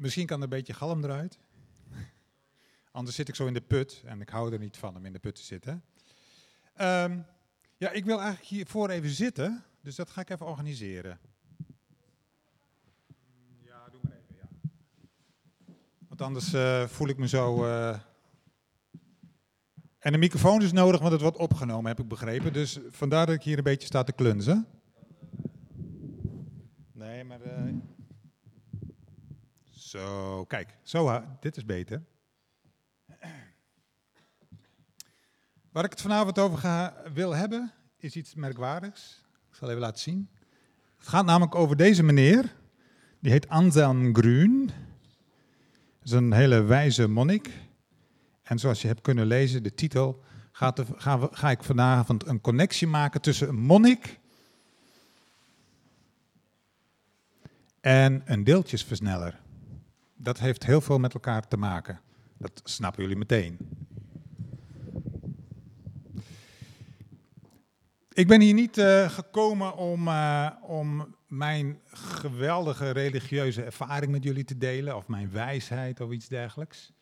Misschien kan er een beetje galm eruit. Anders zit ik zo in de put en ik hou er niet van om in de put te zitten. Ehm, ja, ik wil eigenlijk hiervoor even zitten, dus dat ga ik even organiseren. Ja, doe maar even, ja. Want anders eh, voel ik me zo... eh, En een microfoon is nodig, want het wordt opgenomen, heb ik begrepen. Dus vandaar dat ik hier een beetje sta te klunzen. Nee, maar... eh, Zo, kijk. Zo, ha- dit is beter. Waar ik het vanavond over ga, wil hebben, is iets merkwaardigs. Ik zal even laten zien. Het gaat namelijk over deze meneer. Die heet Anselm Grün. Dat is een hele wijze monnik. En zoals je hebt kunnen lezen, de titel, gaat gaan we, ga ik vanavond een connectie maken tussen een monnik en een deeltjesversneller. Dat heeft heel veel met elkaar te maken. Dat snappen jullie meteen. Ik ben hier niet eh, gekomen om, eh, om mijn geweldige religieuze ervaring met jullie te delen, of mijn wijsheid of iets dergelijks.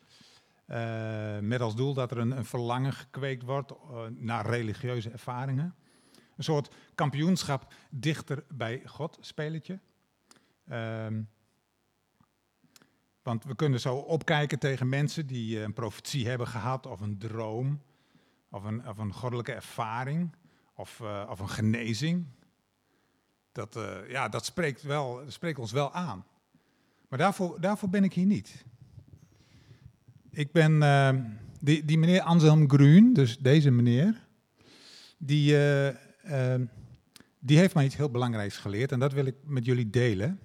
Eh, met als doel dat er een, een verlangen gekweekt wordt naar religieuze ervaringen. Een soort kampioenschap dichter bij God spelletje. Ehm, want we kunnen zo opkijken tegen mensen die eh, een profetie hebben gehad, of een droom, of een, of een goddelijke ervaring, of, eh, of een genezing. Dat, eh, ja, dat spreekt, wel, spreekt ons wel aan. Maar daarvoor, daarvoor ben ik hier niet. Ik ben, die, die meneer Anselm Grün, dus deze meneer, die, die heeft mij iets heel belangrijks geleerd en dat wil ik met jullie delen.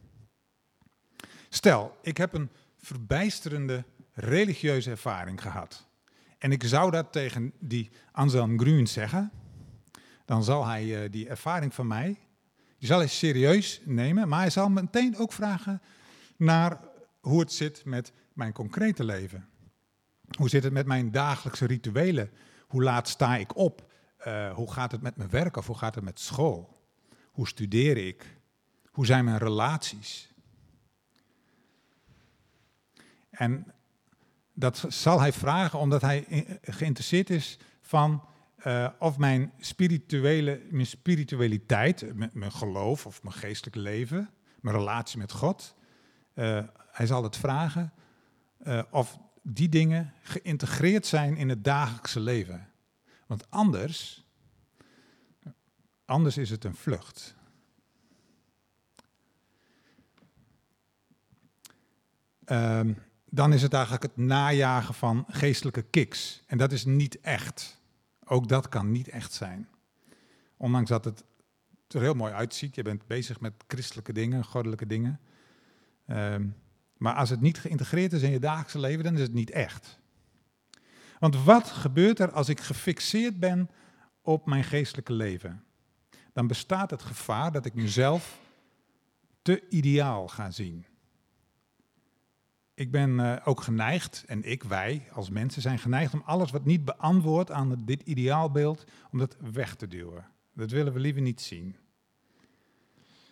Stel, ik heb een verbijsterende religieuze ervaring gehad. En ik zou dat tegen die Anselm Grün zeggen. Dan zal hij eh, die ervaring van mij, die zal hij serieus nemen. Maar hij zal me meteen ook vragen naar hoe het zit met mijn concrete leven. Hoe zit het met mijn dagelijkse rituelen? Hoe laat sta ik op? Eh, hoe gaat het met mijn werk of hoe gaat het met school? Hoe studeer ik? Hoe zijn mijn relaties? En dat zal hij vragen omdat hij geïnteresseerd is van eh, of mijn, spirituele, mijn spiritualiteit, mijn, geloof of mijn geestelijk leven, mijn relatie met God, eh, hij zal het vragen eh, of die dingen geïntegreerd zijn in het dagelijkse leven. Want anders, anders is het een vlucht. Ehm, dan is het eigenlijk het najagen van geestelijke kiks. En dat is niet echt. Ook dat kan niet echt zijn. Ondanks dat het er heel mooi uitziet. Je bent bezig met christelijke dingen, goddelijke dingen. Ehm, maar als het niet geïntegreerd is in je dagelijkse leven, dan is het niet echt. Want wat gebeurt er als ik gefixeerd ben op mijn geestelijke leven? Dan bestaat het gevaar dat ik mezelf te ideaal ga zien. Ik ben eh, ook geneigd, en ik, wij als mensen zijn geneigd om alles wat niet beantwoordt aan dit ideaalbeeld, om dat weg te duwen. Dat willen we liever niet zien.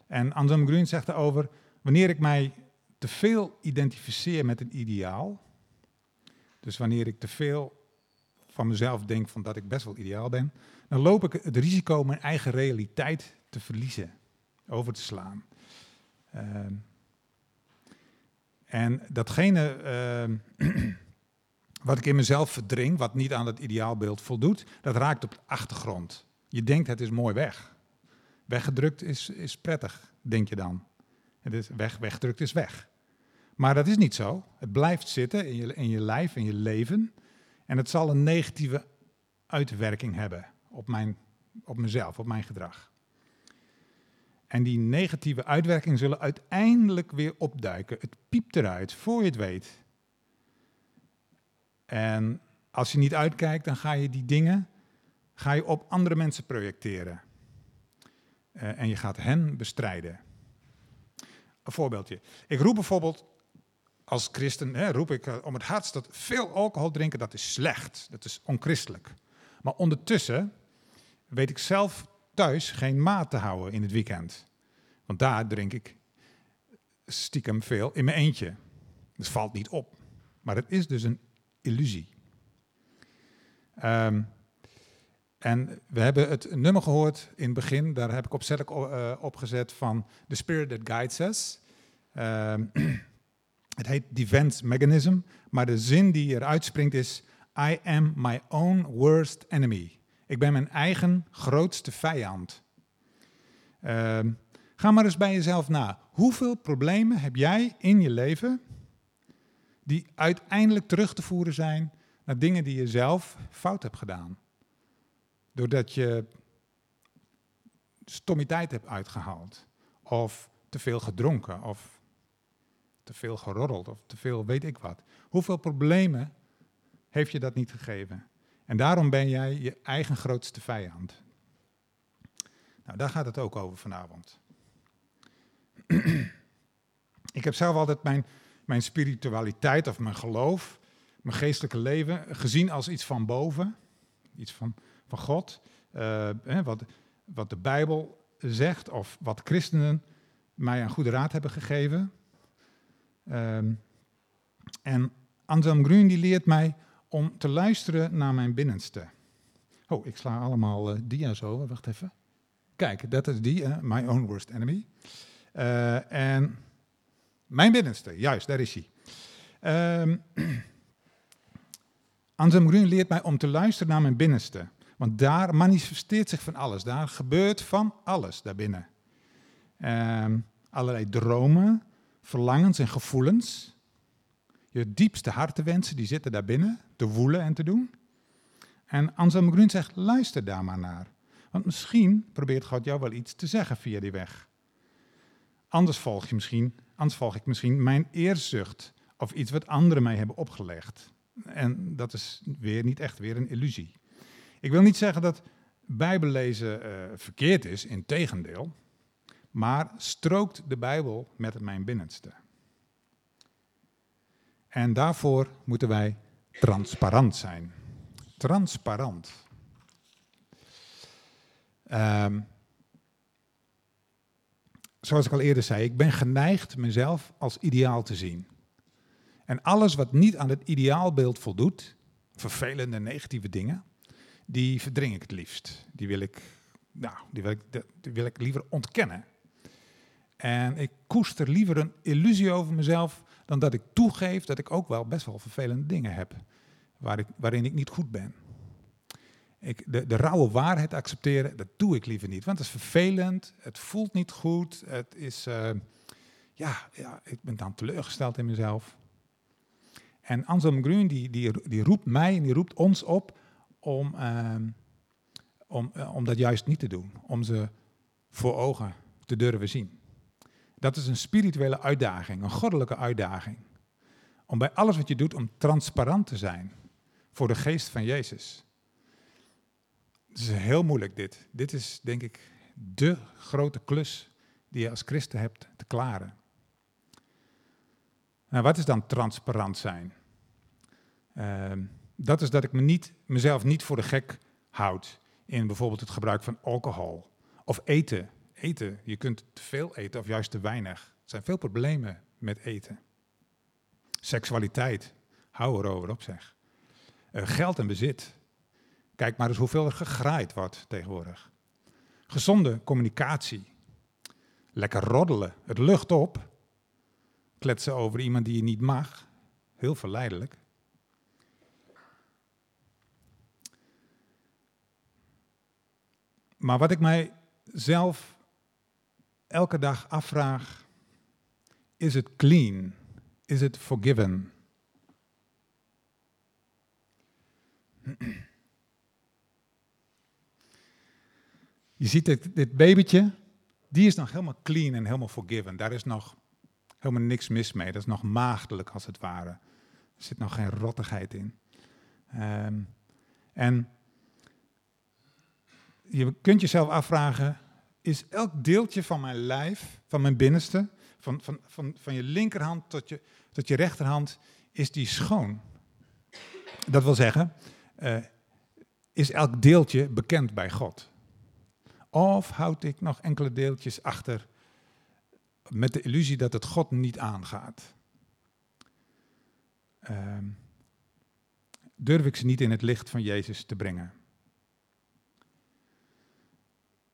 En Anselm Grün zegt erover, wanneer ik mij te veel identificeer met een ideaal, dus wanneer ik te veel van mezelf denk van dat ik best wel ideaal ben, dan loop ik het risico mijn eigen realiteit te verliezen, over te slaan. Ehm, en datgene ehm, wat ik in mezelf verdring, wat niet aan het ideaalbeeld voldoet, dat raakt op de achtergrond. Je denkt het is mooi weg. Weggedrukt is, is prettig, denk je dan. Het is weg, weggedrukt is weg. Maar dat is niet zo. Het blijft zitten in je, in je lijf, in je leven. En het zal een negatieve uitwerking hebben op, mijn, op mezelf, op mijn gedrag. En die negatieve uitwerkingen zullen uiteindelijk weer opduiken. Het piept eruit, voor je het weet. En als je niet uitkijkt, dan ga je die dingen ga je op andere mensen projecteren. Eh, en je gaat hen bestrijden. Een voorbeeldje. Ik roep bijvoorbeeld als christen, hè, roep ik eh, om het hardst dat veel alcohol drinken, dat is slecht. Dat is onchristelijk. Maar ondertussen weet ik zelf thuis geen maat te houden in het weekend. Want daar drink ik stiekem veel in mijn eentje. Dus valt niet op. Maar het is dus een illusie. Um, en we hebben het nummer gehoord in het begin, daar heb ik opzettelijk uh, opgezet van The Spirit That Guides Us. Um, het heet Defense Mechanism, maar de zin die eruit springt is: I am my own worst enemy. Ik ben mijn eigen grootste vijand. Um, ga maar eens bij jezelf na. Hoeveel problemen heb jij in je leven die uiteindelijk terug te voeren zijn naar dingen die je zelf fout hebt gedaan? Doordat je stommiteit hebt uitgehaald. Of te veel gedronken. Of te veel geroddeld. Of te veel weet ik wat. Hoeveel problemen heeft je dat niet gegeven? En daarom ben jij je eigen grootste vijand. Nou, daar gaat het ook over vanavond. ik heb zelf altijd mijn, mijn spiritualiteit of mijn geloof, mijn geestelijke leven gezien als iets van boven. Iets van van God, uh, wat, wat de Bijbel zegt of wat christenen mij een goede raad hebben gegeven. Um, en Anselm Grün die leert mij om te luisteren naar mijn binnenste. Oh, ik sla allemaal uh, dia's over, wacht even. Kijk, dat is die, uh, My Own Worst Enemy. Uh, en mijn binnenste, juist, daar is hij. Um, Anselm Grün leert mij om te luisteren naar mijn binnenste. Want daar manifesteert zich van alles. Daar gebeurt van alles daarbinnen. Um, allerlei dromen, verlangens en gevoelens. Je diepste hartenwensen, die zitten daar binnen, te woelen en te doen. En Anselm Grün zegt, luister daar maar naar. Want misschien probeert God jou wel iets te zeggen via die weg. Anders volg, je misschien, anders volg ik misschien mijn eerzucht of iets wat anderen mij hebben opgelegd. En dat is weer niet echt weer een illusie. Ik wil niet zeggen dat Bijbellezen uh, verkeerd is, in tegendeel. Maar strookt de Bijbel met mijn binnenste. En daarvoor moeten wij transparant zijn. Transparant. Um, zoals ik al eerder zei, ik ben geneigd mezelf als ideaal te zien. En alles wat niet aan het ideaalbeeld voldoet, vervelende negatieve dingen, die verdring ik het liefst. Die wil ik, nou, die wil ik, die wil ik liever ontkennen. En ik koester liever een illusie over mezelf dan dat ik toegeef dat ik ook wel best wel vervelende dingen heb waar ik, waarin ik niet goed ben. Ik, de, de rauwe waarheid accepteren, dat doe ik liever niet. Want het is vervelend, het voelt niet goed, het is, uh, ja, ja, ik ben dan teleurgesteld in mezelf. En Anselm Grün die, die, die roept mij en die roept ons op om, ehm, om, eh, om dat juist niet te doen. Om ze voor ogen te durven zien. Dat is een spirituele uitdaging, een goddelijke uitdaging. Om bij alles wat je doet, om transparant te zijn voor de geest van Jezus. Het is heel moeilijk dit. Dit is denk ik de grote klus die je als christen hebt te klaren. Nou, wat is dan transparant zijn? Uh, dat is dat ik me niet, mezelf niet voor de gek houd in bijvoorbeeld het gebruik van alcohol of eten. Eten, je kunt te veel eten of juist te weinig. Er zijn veel problemen met eten. Seksualiteit, hou erover op zeg. Uh, geld en bezit. Kijk maar eens hoeveel er gegraaid wordt tegenwoordig. Gezonde communicatie. Lekker roddelen, het lucht op. Kletsen over iemand die je niet mag. Heel verleidelijk. Maar wat ik mij zelf elke dag afvraag, is het clean? Is het forgiven? Je ziet dit, dit babytje, die is nog helemaal clean en helemaal forgiven. Daar is nog helemaal niks mis mee. Dat is nog maagdelijk als het ware. Er zit nog geen rottigheid in. Um, en je kunt jezelf afvragen, is elk deeltje van mijn lijf, van mijn binnenste, van, van, van, van je linkerhand tot je, tot je rechterhand, is die schoon? Dat wil zeggen, uh, is elk deeltje bekend bij God? Of houd ik nog enkele deeltjes achter met de illusie dat het God niet aangaat. Ehm, durf ik ze niet in het licht van Jezus te brengen.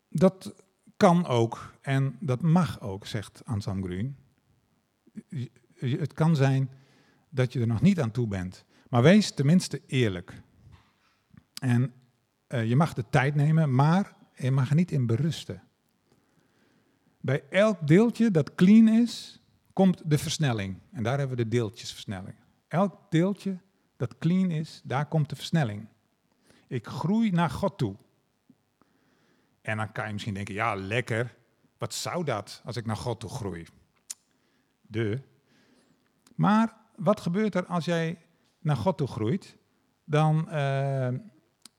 Dat kan ook en dat mag ook, zegt Anselm Grün. Het kan zijn dat je er nog niet aan toe bent. Maar wees tenminste eerlijk. En uh, je mag de tijd nemen, maar je mag er niet in berusten. Bij elk deeltje dat clean is, komt de versnelling. En daar hebben we de deeltjesversnelling. Elk deeltje dat clean is, daar komt de versnelling. Ik groei naar God toe. En dan kan je misschien denken, ja, lekker. Wat zou dat als ik naar God toe groei? De. Maar wat gebeurt er als jij naar God toe groeit? Dan, uh,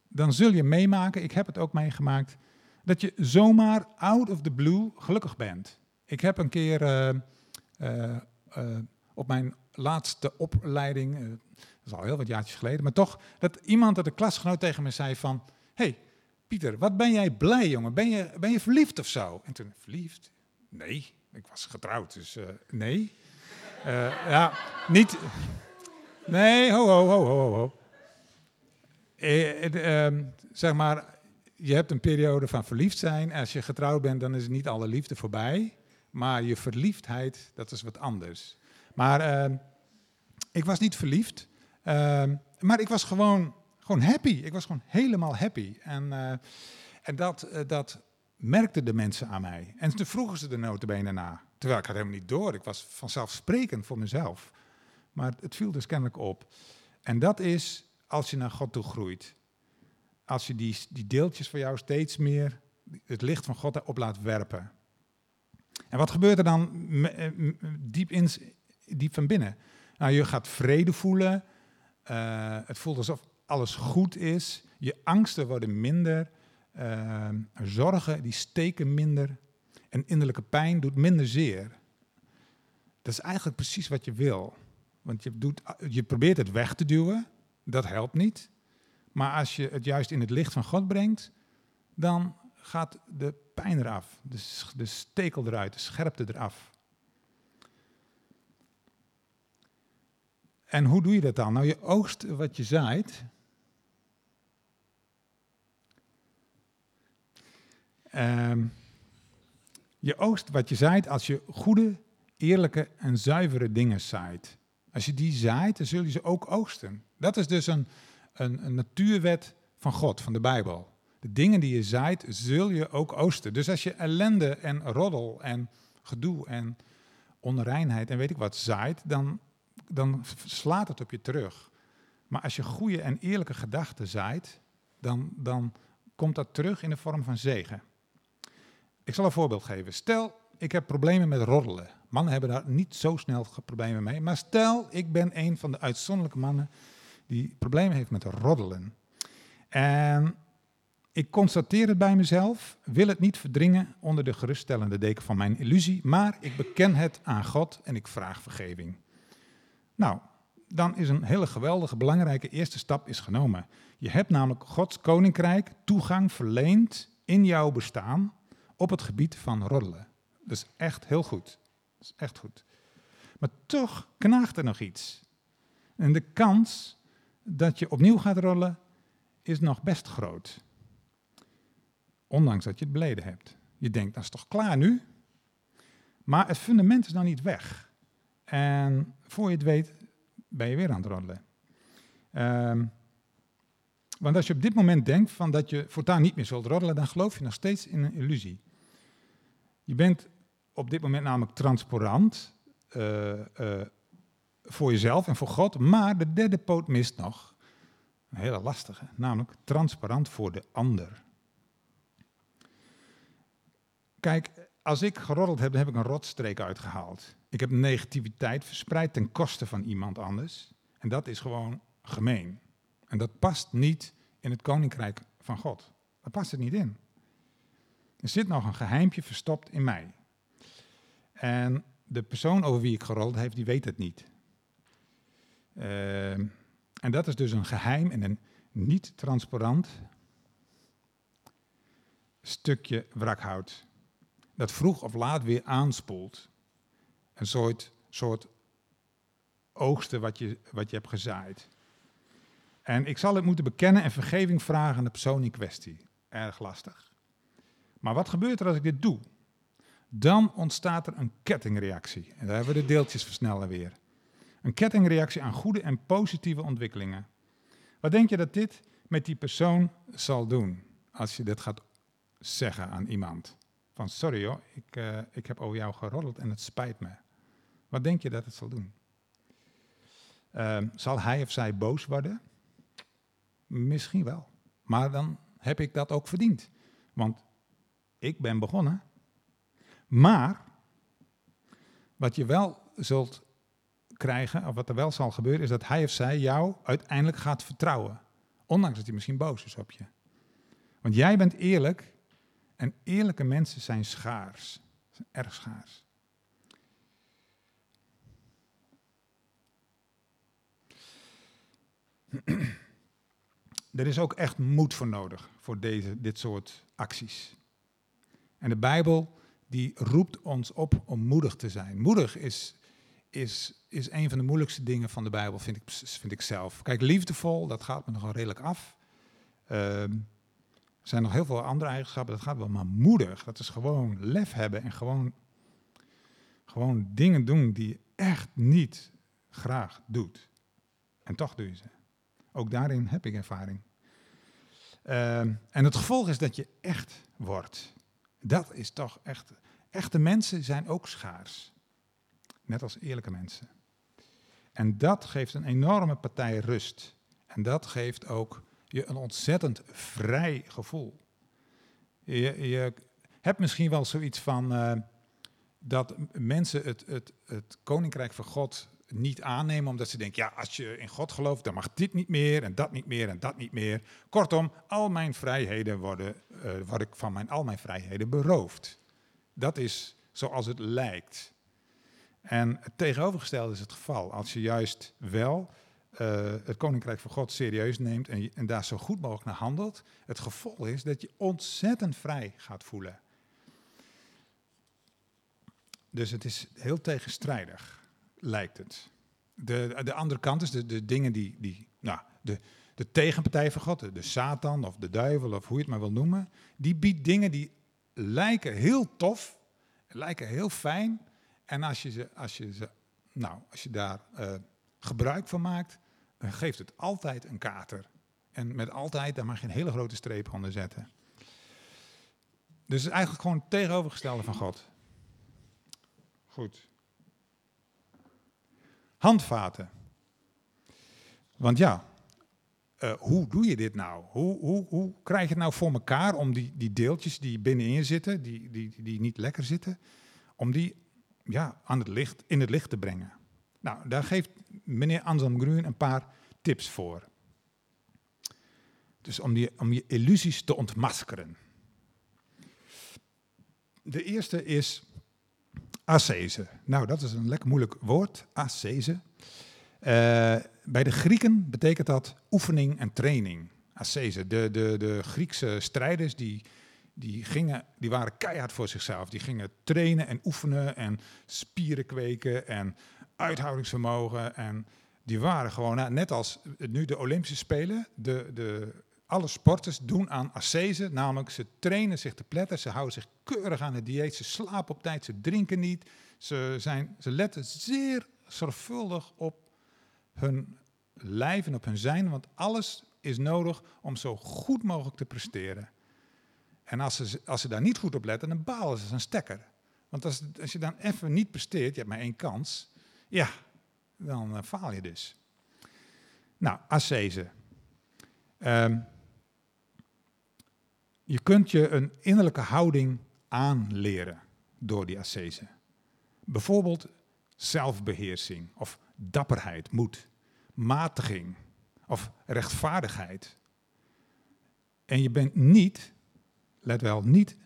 dan zul je meemaken, ik heb het ook meegemaakt, dat je zomaar out of the blue gelukkig bent. Ik heb een keer uh, uh, op mijn laatste opleiding, dat is al heel wat jaartjes geleden, maar toch, dat iemand uit de klasgenoot tegen me zei van, hey, Pieter, wat ben jij blij, jongen? Ben je, ben je verliefd of zo? En toen, verliefd? Nee, ik was getrouwd, dus nee. ja, niet... Nee, ho, ho, ho, ho, ho. Eh, eh, zeg maar, je hebt een periode van verliefd zijn. Als je getrouwd bent, dan is niet alle liefde voorbij. Maar je verliefdheid, dat is wat anders. Maar uh, ik was niet verliefd. Uh, maar ik was gewoon, gewoon happy. Ik was gewoon helemaal happy. En, uh, en dat, dat merkten de mensen aan mij. En toen vroegen ze de notenbenen na. Terwijl ik had helemaal niet door. Ik was vanzelfsprekend voor mezelf. Maar het viel dus kennelijk op. En dat is als je naar God toe groeit. Als je die, die deeltjes van jou steeds meer het licht van God op laat werpen. En wat gebeurt er dan eh, diep, in, diep van binnen? Nou, je gaat vrede voelen. Het voelt alsof alles goed is. Je angsten worden minder. Uh, zorgen die steken minder. En innerlijke pijn doet minder zeer. Dat is eigenlijk precies wat je wil. Want je, doet, je probeert het weg te duwen, dat helpt niet. Maar als je het juist in het licht van God brengt, dan gaat de pijn eraf, de, de stekel eruit, de scherpte eraf. En hoe doe je dat dan? Nou, je oogst wat je zaait. Um, je oogst wat je zaait als je goede, eerlijke en zuivere dingen zaait. Als je die zaait, dan zul je ze ook oogsten. Dat is dus een, een, een natuurwet van God, van de Bijbel. De dingen die je zaait, zul je ook oosten. Dus als je ellende en roddel en gedoe en onreinheid en weet ik wat zaait, dan, dan slaat het op je terug. Maar als je goede en eerlijke gedachten zaait, dan, dan komt dat terug in de vorm van zegen. Ik zal een voorbeeld geven. Stel, ik heb problemen met roddelen. Mannen hebben daar niet zo snel problemen mee. Maar stel, ik ben een van de uitzonderlijke mannen die problemen heeft met roddelen. En ik constateer het bij mezelf, wil het niet verdringen onder de geruststellende deken van mijn illusie, maar ik beken het aan God en ik vraag vergeving. Nou, dan is een hele geweldige, belangrijke eerste stap is genomen. Je hebt namelijk Gods koninkrijk toegang verleend in jouw bestaan op het gebied van roddelen. Dus echt heel goed. Dat is echt goed. Maar toch knaagt er nog iets. En de kans dat je opnieuw gaat rollen is nog best groot. Ondanks dat je het beleden hebt. Je denkt, dat is toch klaar nu? Maar het fundament is nog niet weg. En voor je het weet, ben je weer aan het roddelen. Um, want als je op dit moment denkt van dat je voortaan niet meer zult roddelen, dan geloof je nog steeds in een illusie. Je bent op dit moment namelijk transparant uh, uh, voor jezelf en voor God, maar de derde poot mist nog. Een hele lastige, namelijk transparant voor de ander. Kijk, als ik geroddeld heb, dan heb ik een rotstreek uitgehaald. Ik heb negativiteit verspreid ten koste van iemand anders. En dat is gewoon gemeen. En dat past niet in het koninkrijk van God. Daar past het niet in. Er zit nog een geheimpje verstopt in mij. En de persoon over wie ik gerold heeft, die weet het niet. Uh, en dat is dus een geheim en een niet transparant stukje wrakhout. Dat vroeg of laat weer aanspoelt. Een soort, soort oogsten wat je, wat je hebt gezaaid. En ik zal het moeten bekennen en vergeving vragen aan de persoon in kwestie. Erg lastig. Maar wat gebeurt er als ik dit doe? Dan ontstaat er een kettingreactie. En daar hebben we de deeltjesversneller weer. Een kettingreactie aan goede en positieve ontwikkelingen. Wat denk je dat dit met die persoon zal doen als je dit gaat zeggen aan iemand? Van sorry joh, ik, uh, ik heb over jou geroddeld en het spijt me. Wat denk je dat het zal doen? Uh, zal hij of zij boos worden? Misschien wel. Maar dan heb ik dat ook verdiend. Want ik ben begonnen. Maar wat je wel zult krijgen, of wat er wel zal gebeuren, is dat hij of zij jou uiteindelijk gaat vertrouwen. Ondanks dat hij misschien boos is op je. Want jij bent eerlijk en eerlijke mensen zijn schaars. Zijn erg schaars. Er is ook echt moed voor nodig voor deze, dit soort acties. En de Bijbel die roept ons op om moedig te zijn. Moedig is, is, is een van de moeilijkste dingen van de Bijbel, vind ik, vind ik zelf. Kijk, liefdevol, dat gaat me nogal redelijk af. Uh, er zijn nog heel veel andere eigenschappen, dat gaat wel. Maar moedig, dat is gewoon lef hebben en gewoon, gewoon dingen doen die je echt niet graag doet. En toch doe je ze. Ook daarin heb ik ervaring. Uh, en het gevolg is dat je echt wordt. Dat is toch echt. Echte mensen zijn ook schaars. Net als eerlijke mensen. En dat geeft een enorme partij rust. En dat geeft ook je een ontzettend vrij gevoel. Je, je hebt misschien wel zoiets van uh, dat mensen het, het, het koninkrijk van God niet aannemen, omdat ze denken, ja, als je in God gelooft, dan mag dit niet meer en dat niet meer en dat niet meer. Kortom, al mijn vrijheden worden, uh, word ik van mijn, al mijn vrijheden beroofd. Dat is zoals het lijkt. En het tegenovergestelde is het geval. Als je juist wel uh, het Koninkrijk van God serieus neemt en, en daar zo goed mogelijk naar handelt, het gevolg is dat je ontzettend vrij gaat voelen. Dus het is heel tegenstrijdig, lijkt het. De, de andere kant is de, de dingen die, die nou, de, de tegenpartij van God, de, de Satan of de duivel of hoe je het maar wil noemen, die biedt dingen die lijken heel tof, lijken heel fijn. En als je, ze, als je, ze, nou, als je daar uh, gebruik van maakt, geeft het altijd een kater. En met altijd, daar mag je een hele grote streep onder zetten. Dus is eigenlijk gewoon het tegenovergestelde van God. Goed. Handvaten. Want ja, uh, hoe doe je dit nou? Hoe, hoe, hoe krijg je het nou voor elkaar om die, die deeltjes die binnenin zitten, die, die, die niet lekker zitten, om die ja, aan het licht, in het licht te brengen? Nou, daar geeft meneer Anselm Gruen een paar tips voor. Dus om, die, om je illusies te ontmaskeren. De eerste is ascese. Nou, dat is een lekker moeilijk woord, ascese. Uh, bij de Grieken betekent dat oefening en training. Ascese. De, de, de Griekse strijders die, die, gingen, die waren keihard voor zichzelf. Die gingen trainen en oefenen en spieren kweken en uithoudingsvermogen. En die waren gewoon, nou, net als nu de Olympische Spelen, de, de, alle sporters doen aan ascese, namelijk ze trainen zich te pletten, ze houden zich keurig aan het dieet, ze slapen op tijd, ze drinken niet, ze, zijn, ze letten zeer zorgvuldig op hun lijf en op hun zijn, want alles is nodig om zo goed mogelijk te presteren. En als ze, als ze daar niet goed op letten, dan balen ze een stekker. Want als, als je dan even niet presteert, je hebt maar één kans, ja, dan uh, faal je dus. Nou, ascese. Um, je kunt je een innerlijke houding aanleren door die ascese. Bijvoorbeeld zelfbeheersing of dapperheid, moed, matiging of rechtvaardigheid. En je bent niet, let wel, niet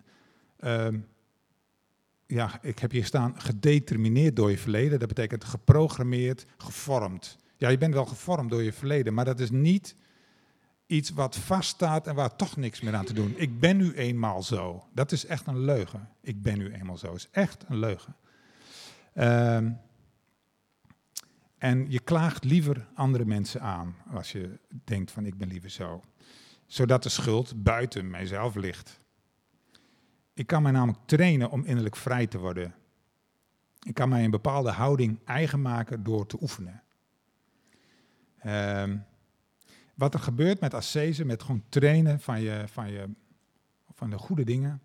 um, ja, ik heb hier staan gedetermineerd door je verleden. Dat betekent geprogrammeerd, gevormd. Ja, je bent wel gevormd door je verleden, maar dat is niet iets wat vaststaat en waar toch niks meer aan te doen. Ik ben nu eenmaal zo. Dat is echt een leugen. Ik ben nu eenmaal zo. is echt een leugen. Ehm, en je klaagt liever andere mensen aan als je denkt van ik ben liever zo. Zodat de schuld buiten mijzelf ligt. Ik kan mij namelijk trainen om innerlijk vrij te worden. Ik kan mij een bepaalde houding eigen maken door te oefenen. Ehm, wat er gebeurt met ascese, met gewoon trainen van, je, van, je, van de goede dingen,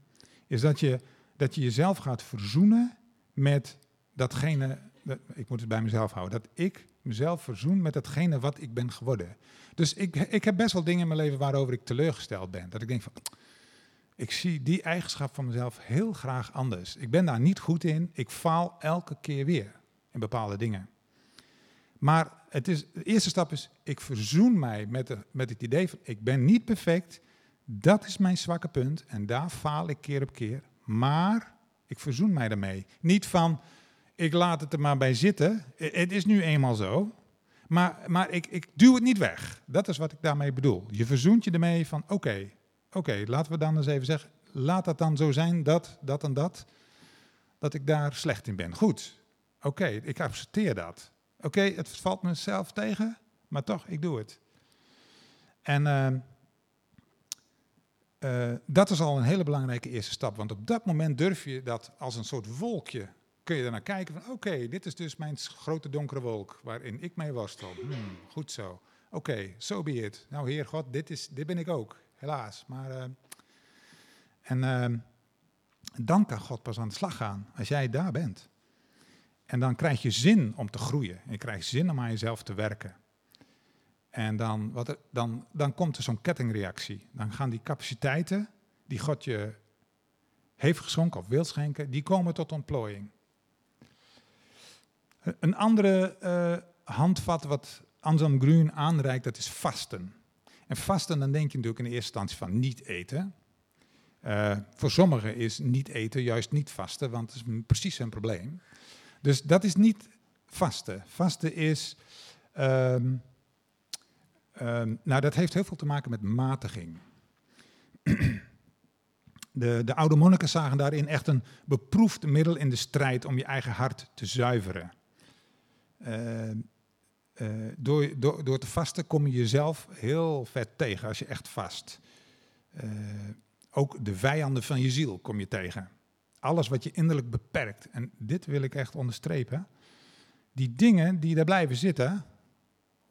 is dat je, dat je jezelf gaat verzoenen met datgene, dat, ik moet het bij mezelf houden, dat ik mezelf verzoen met datgene wat ik ben geworden. Dus ik, ik heb best wel dingen in mijn leven waarover ik teleurgesteld ben. Dat ik denk van, ik zie die eigenschap van mezelf heel graag anders. Ik ben daar niet goed in. Ik faal elke keer weer in bepaalde dingen. Maar het is, de eerste stap is, ik verzoen mij met, de, met het idee van, ik ben niet perfect. Dat is mijn zwakke punt en daar faal ik keer op keer. Maar ik verzoen mij daarmee. Niet van, ik laat het er maar bij zitten. Het is nu eenmaal zo. Maar, maar ik, ik duw het niet weg. Dat is wat ik daarmee bedoel. Je verzoent je ermee van, oké, oké, laten we dan eens even zeggen, laat dat dan zo zijn, dat, dat en dat, dat ik daar slecht in ben. Goed, oké, ik accepteer dat. Oké, het valt mezelf tegen, maar toch, ik doe het. En uh, uh, dat is al een hele belangrijke eerste stap, want op dat moment durf je dat als een soort wolkje, kun je ernaar kijken van, oké, dit is dus mijn grote donkere wolk waarin ik mee worstel. Hmm, goed zo. Oké, okay, so be. Nou, Heer God, dit, is, dit ben ik ook helaas. Maar, uh, en uh, dan kan God pas aan de slag gaan, als jij daar bent. En dan krijg je zin om te groeien. Je krijgt zin om aan jezelf te werken. En dan, wat er, dan, dan komt er zo'n kettingreactie. Dan gaan die capaciteiten die God je heeft geschonken of wil schenken, die komen tot ontplooiing. Een andere uh, handvat wat Anselm Grün aanreikt, dat is vasten. En vasten, dan denk je natuurlijk in eerste instantie van niet eten. Uh, voor sommigen is niet eten juist niet vasten, want het is precies een probleem. Dus dat is niet vasten. Vasten is. Um, um, nou, dat heeft heel veel te maken met matiging. De, de oude monniken zagen daarin echt een beproefd middel in de strijd om je eigen hart te zuiveren. Uh, uh, door, door, door te vasten kom je jezelf heel vet tegen als je echt vast. Uh, ook de vijanden van je ziel kom je tegen. Alles wat je innerlijk beperkt. En dit wil ik echt onderstrepen. Die dingen die daar blijven zitten,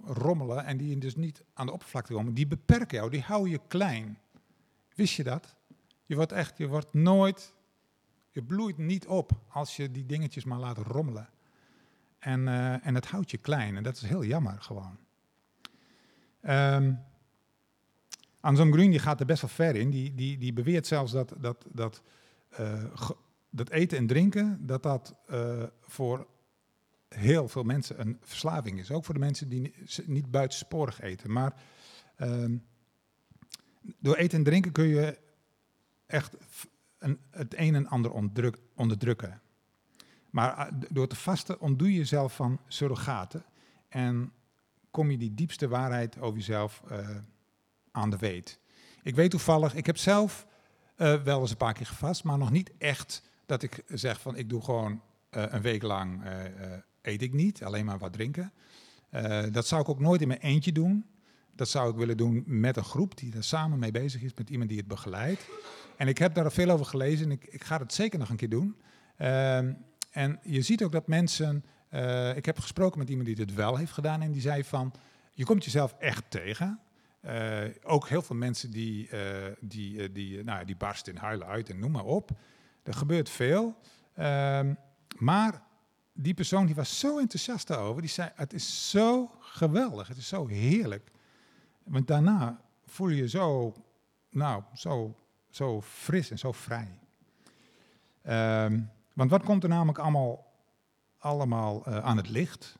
rommelen en die dus niet aan de oppervlakte komen, die beperken jou, die houden je klein. Wist je dat? Je wordt echt, je wordt nooit, je bloeit niet op als je die dingetjes maar laat rommelen. En, uh, en het houdt je klein. En dat is heel jammer gewoon. Um, Anselm Grün die gaat er best wel ver in. Die, die, die beweert zelfs dat, dat, dat, dat eten en drinken, dat dat uh, voor heel veel mensen een verslaving is. Ook voor de mensen die niet, buitensporig eten. Maar um, door eten en drinken kun je echt een, het een en ander onderdruk, onderdrukken. Maar eh, door te vasten ontdoe je jezelf van surrogaten en kom je die diepste waarheid over jezelf aan de weet. Ik weet toevallig, ik heb zelf uh, wel eens een paar keer gevast, maar nog niet echt dat ik zeg van ik doe gewoon uh, een week lang eet ik niet, alleen maar wat drinken. dat zou ik ook nooit in mijn eentje doen. Dat zou ik willen doen met een groep die er samen mee bezig is, met iemand die het begeleidt. En ik heb daar veel over gelezen en ik, ik ga het zeker nog een keer doen. Uh, en je ziet ook dat mensen. Ik heb gesproken met iemand die dit wel heeft gedaan en die zei van. Je komt jezelf echt tegen. Uh, ook heel veel mensen die, uh, die, die, nou, die barsten in huilen uit en noem maar op. Er gebeurt veel. Ehm, maar die persoon die was zo enthousiast daarover. Die zei, het is zo geweldig, het is zo heerlijk. Want daarna voel je je zo, nou, zo, zo fris en zo vrij. Um, want wat komt er namelijk allemaal, allemaal aan het licht?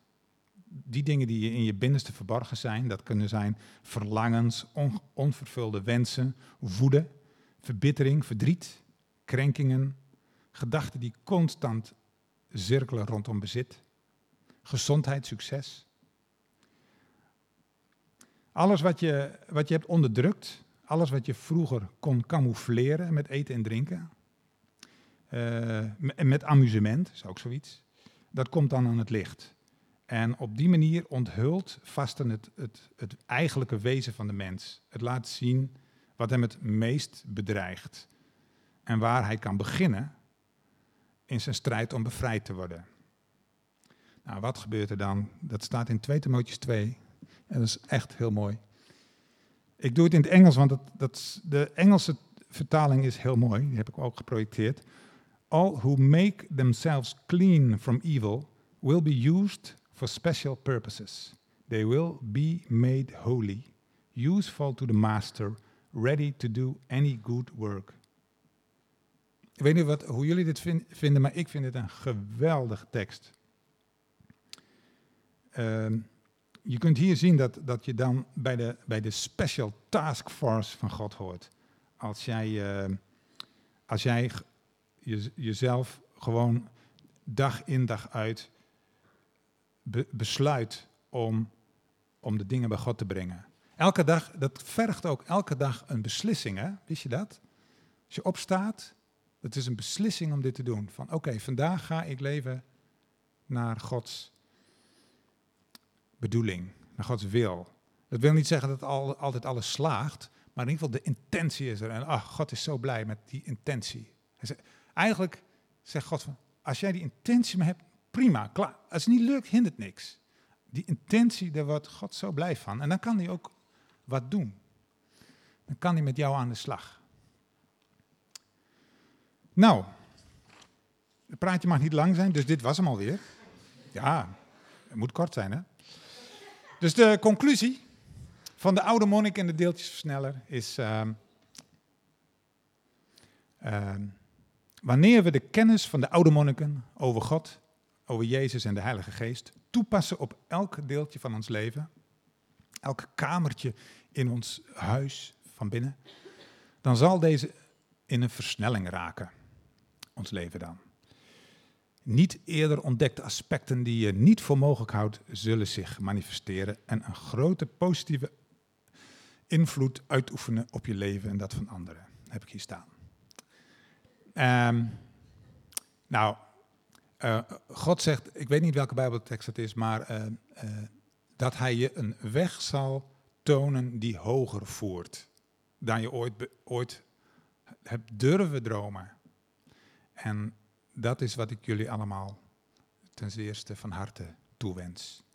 Die dingen die in je binnenste verborgen zijn, dat kunnen zijn verlangens, on, onvervulde wensen, woede, verbittering, verdriet, krenkingen, gedachten die constant cirkelen rondom bezit, gezondheid, succes. Alles wat je, wat je hebt onderdrukt, alles wat je vroeger kon camoufleren met eten en drinken, uh, met amusement, is ook zoiets. dat komt dan aan het licht. En op die manier onthult vasten het, het, het eigenlijke wezen van de mens. Het laat zien wat hem het meest bedreigt. En waar hij kan beginnen in zijn strijd om bevrijd te worden. Nou, wat gebeurt er dan? Dat staat in 2 Timotheüs 2. En dat is echt heel mooi. Ik doe het in het Engels, want dat, dat, de Engelse vertaling is heel mooi. Die heb ik ook geprojecteerd. All who make themselves clean from evil will be used for special purposes. They will be made holy, useful to the master, ready to do any good work. Ik weet niet wat, hoe jullie dit vinden, maar ik vind het een geweldige tekst. Ehm, je kunt hier zien dat, dat je dan bij de, bij de special task force van God hoort. Als jij, uh, als jij je, jezelf gewoon dag in dag uit besluit om, om de dingen bij God te brengen. Elke dag, dat vergt ook elke dag een beslissing, hè? wist je dat? Als je opstaat, het is een beslissing om dit te doen. Van oké, vandaag ga ik leven naar Gods bedoeling, naar Gods wil. Dat wil niet zeggen dat al, altijd alles slaagt, maar in ieder geval de intentie is er. En ach, God is zo blij met die intentie. Eigenlijk zegt God van, als jij die intentie maar hebt, prima, klaar. Als het niet lukt, hindert niks. Die intentie, daar wordt God zo blij van. En dan kan hij ook wat doen. Dan kan hij met jou aan de slag. Nou, het praatje mag niet lang zijn, dus dit was hem alweer. Ja, het moet kort zijn, hè? Dus de conclusie van de oude monnik en de deeltjesversneller is... Uh, uh, wanneer we de kennis van de oude monniken over God, over Jezus en de Heilige Geest toepassen op elk deeltje van ons leven, elk kamertje in ons huis van binnen, dan zal deze in een versnelling raken, ons leven dan. Niet eerder ontdekte aspecten die je niet voor mogelijk houdt, zullen zich manifesteren en een grote positieve invloed uitoefenen op je leven en dat van anderen. heb ik hier staan. Um, nou, uh, God zegt, ik weet niet welke Bijbeltekst het is, maar uh, uh, dat hij je een weg zal tonen die hoger voert dan je ooit, ooit hebt durven dromen. En dat is wat ik jullie allemaal ten eerste van harte toewens.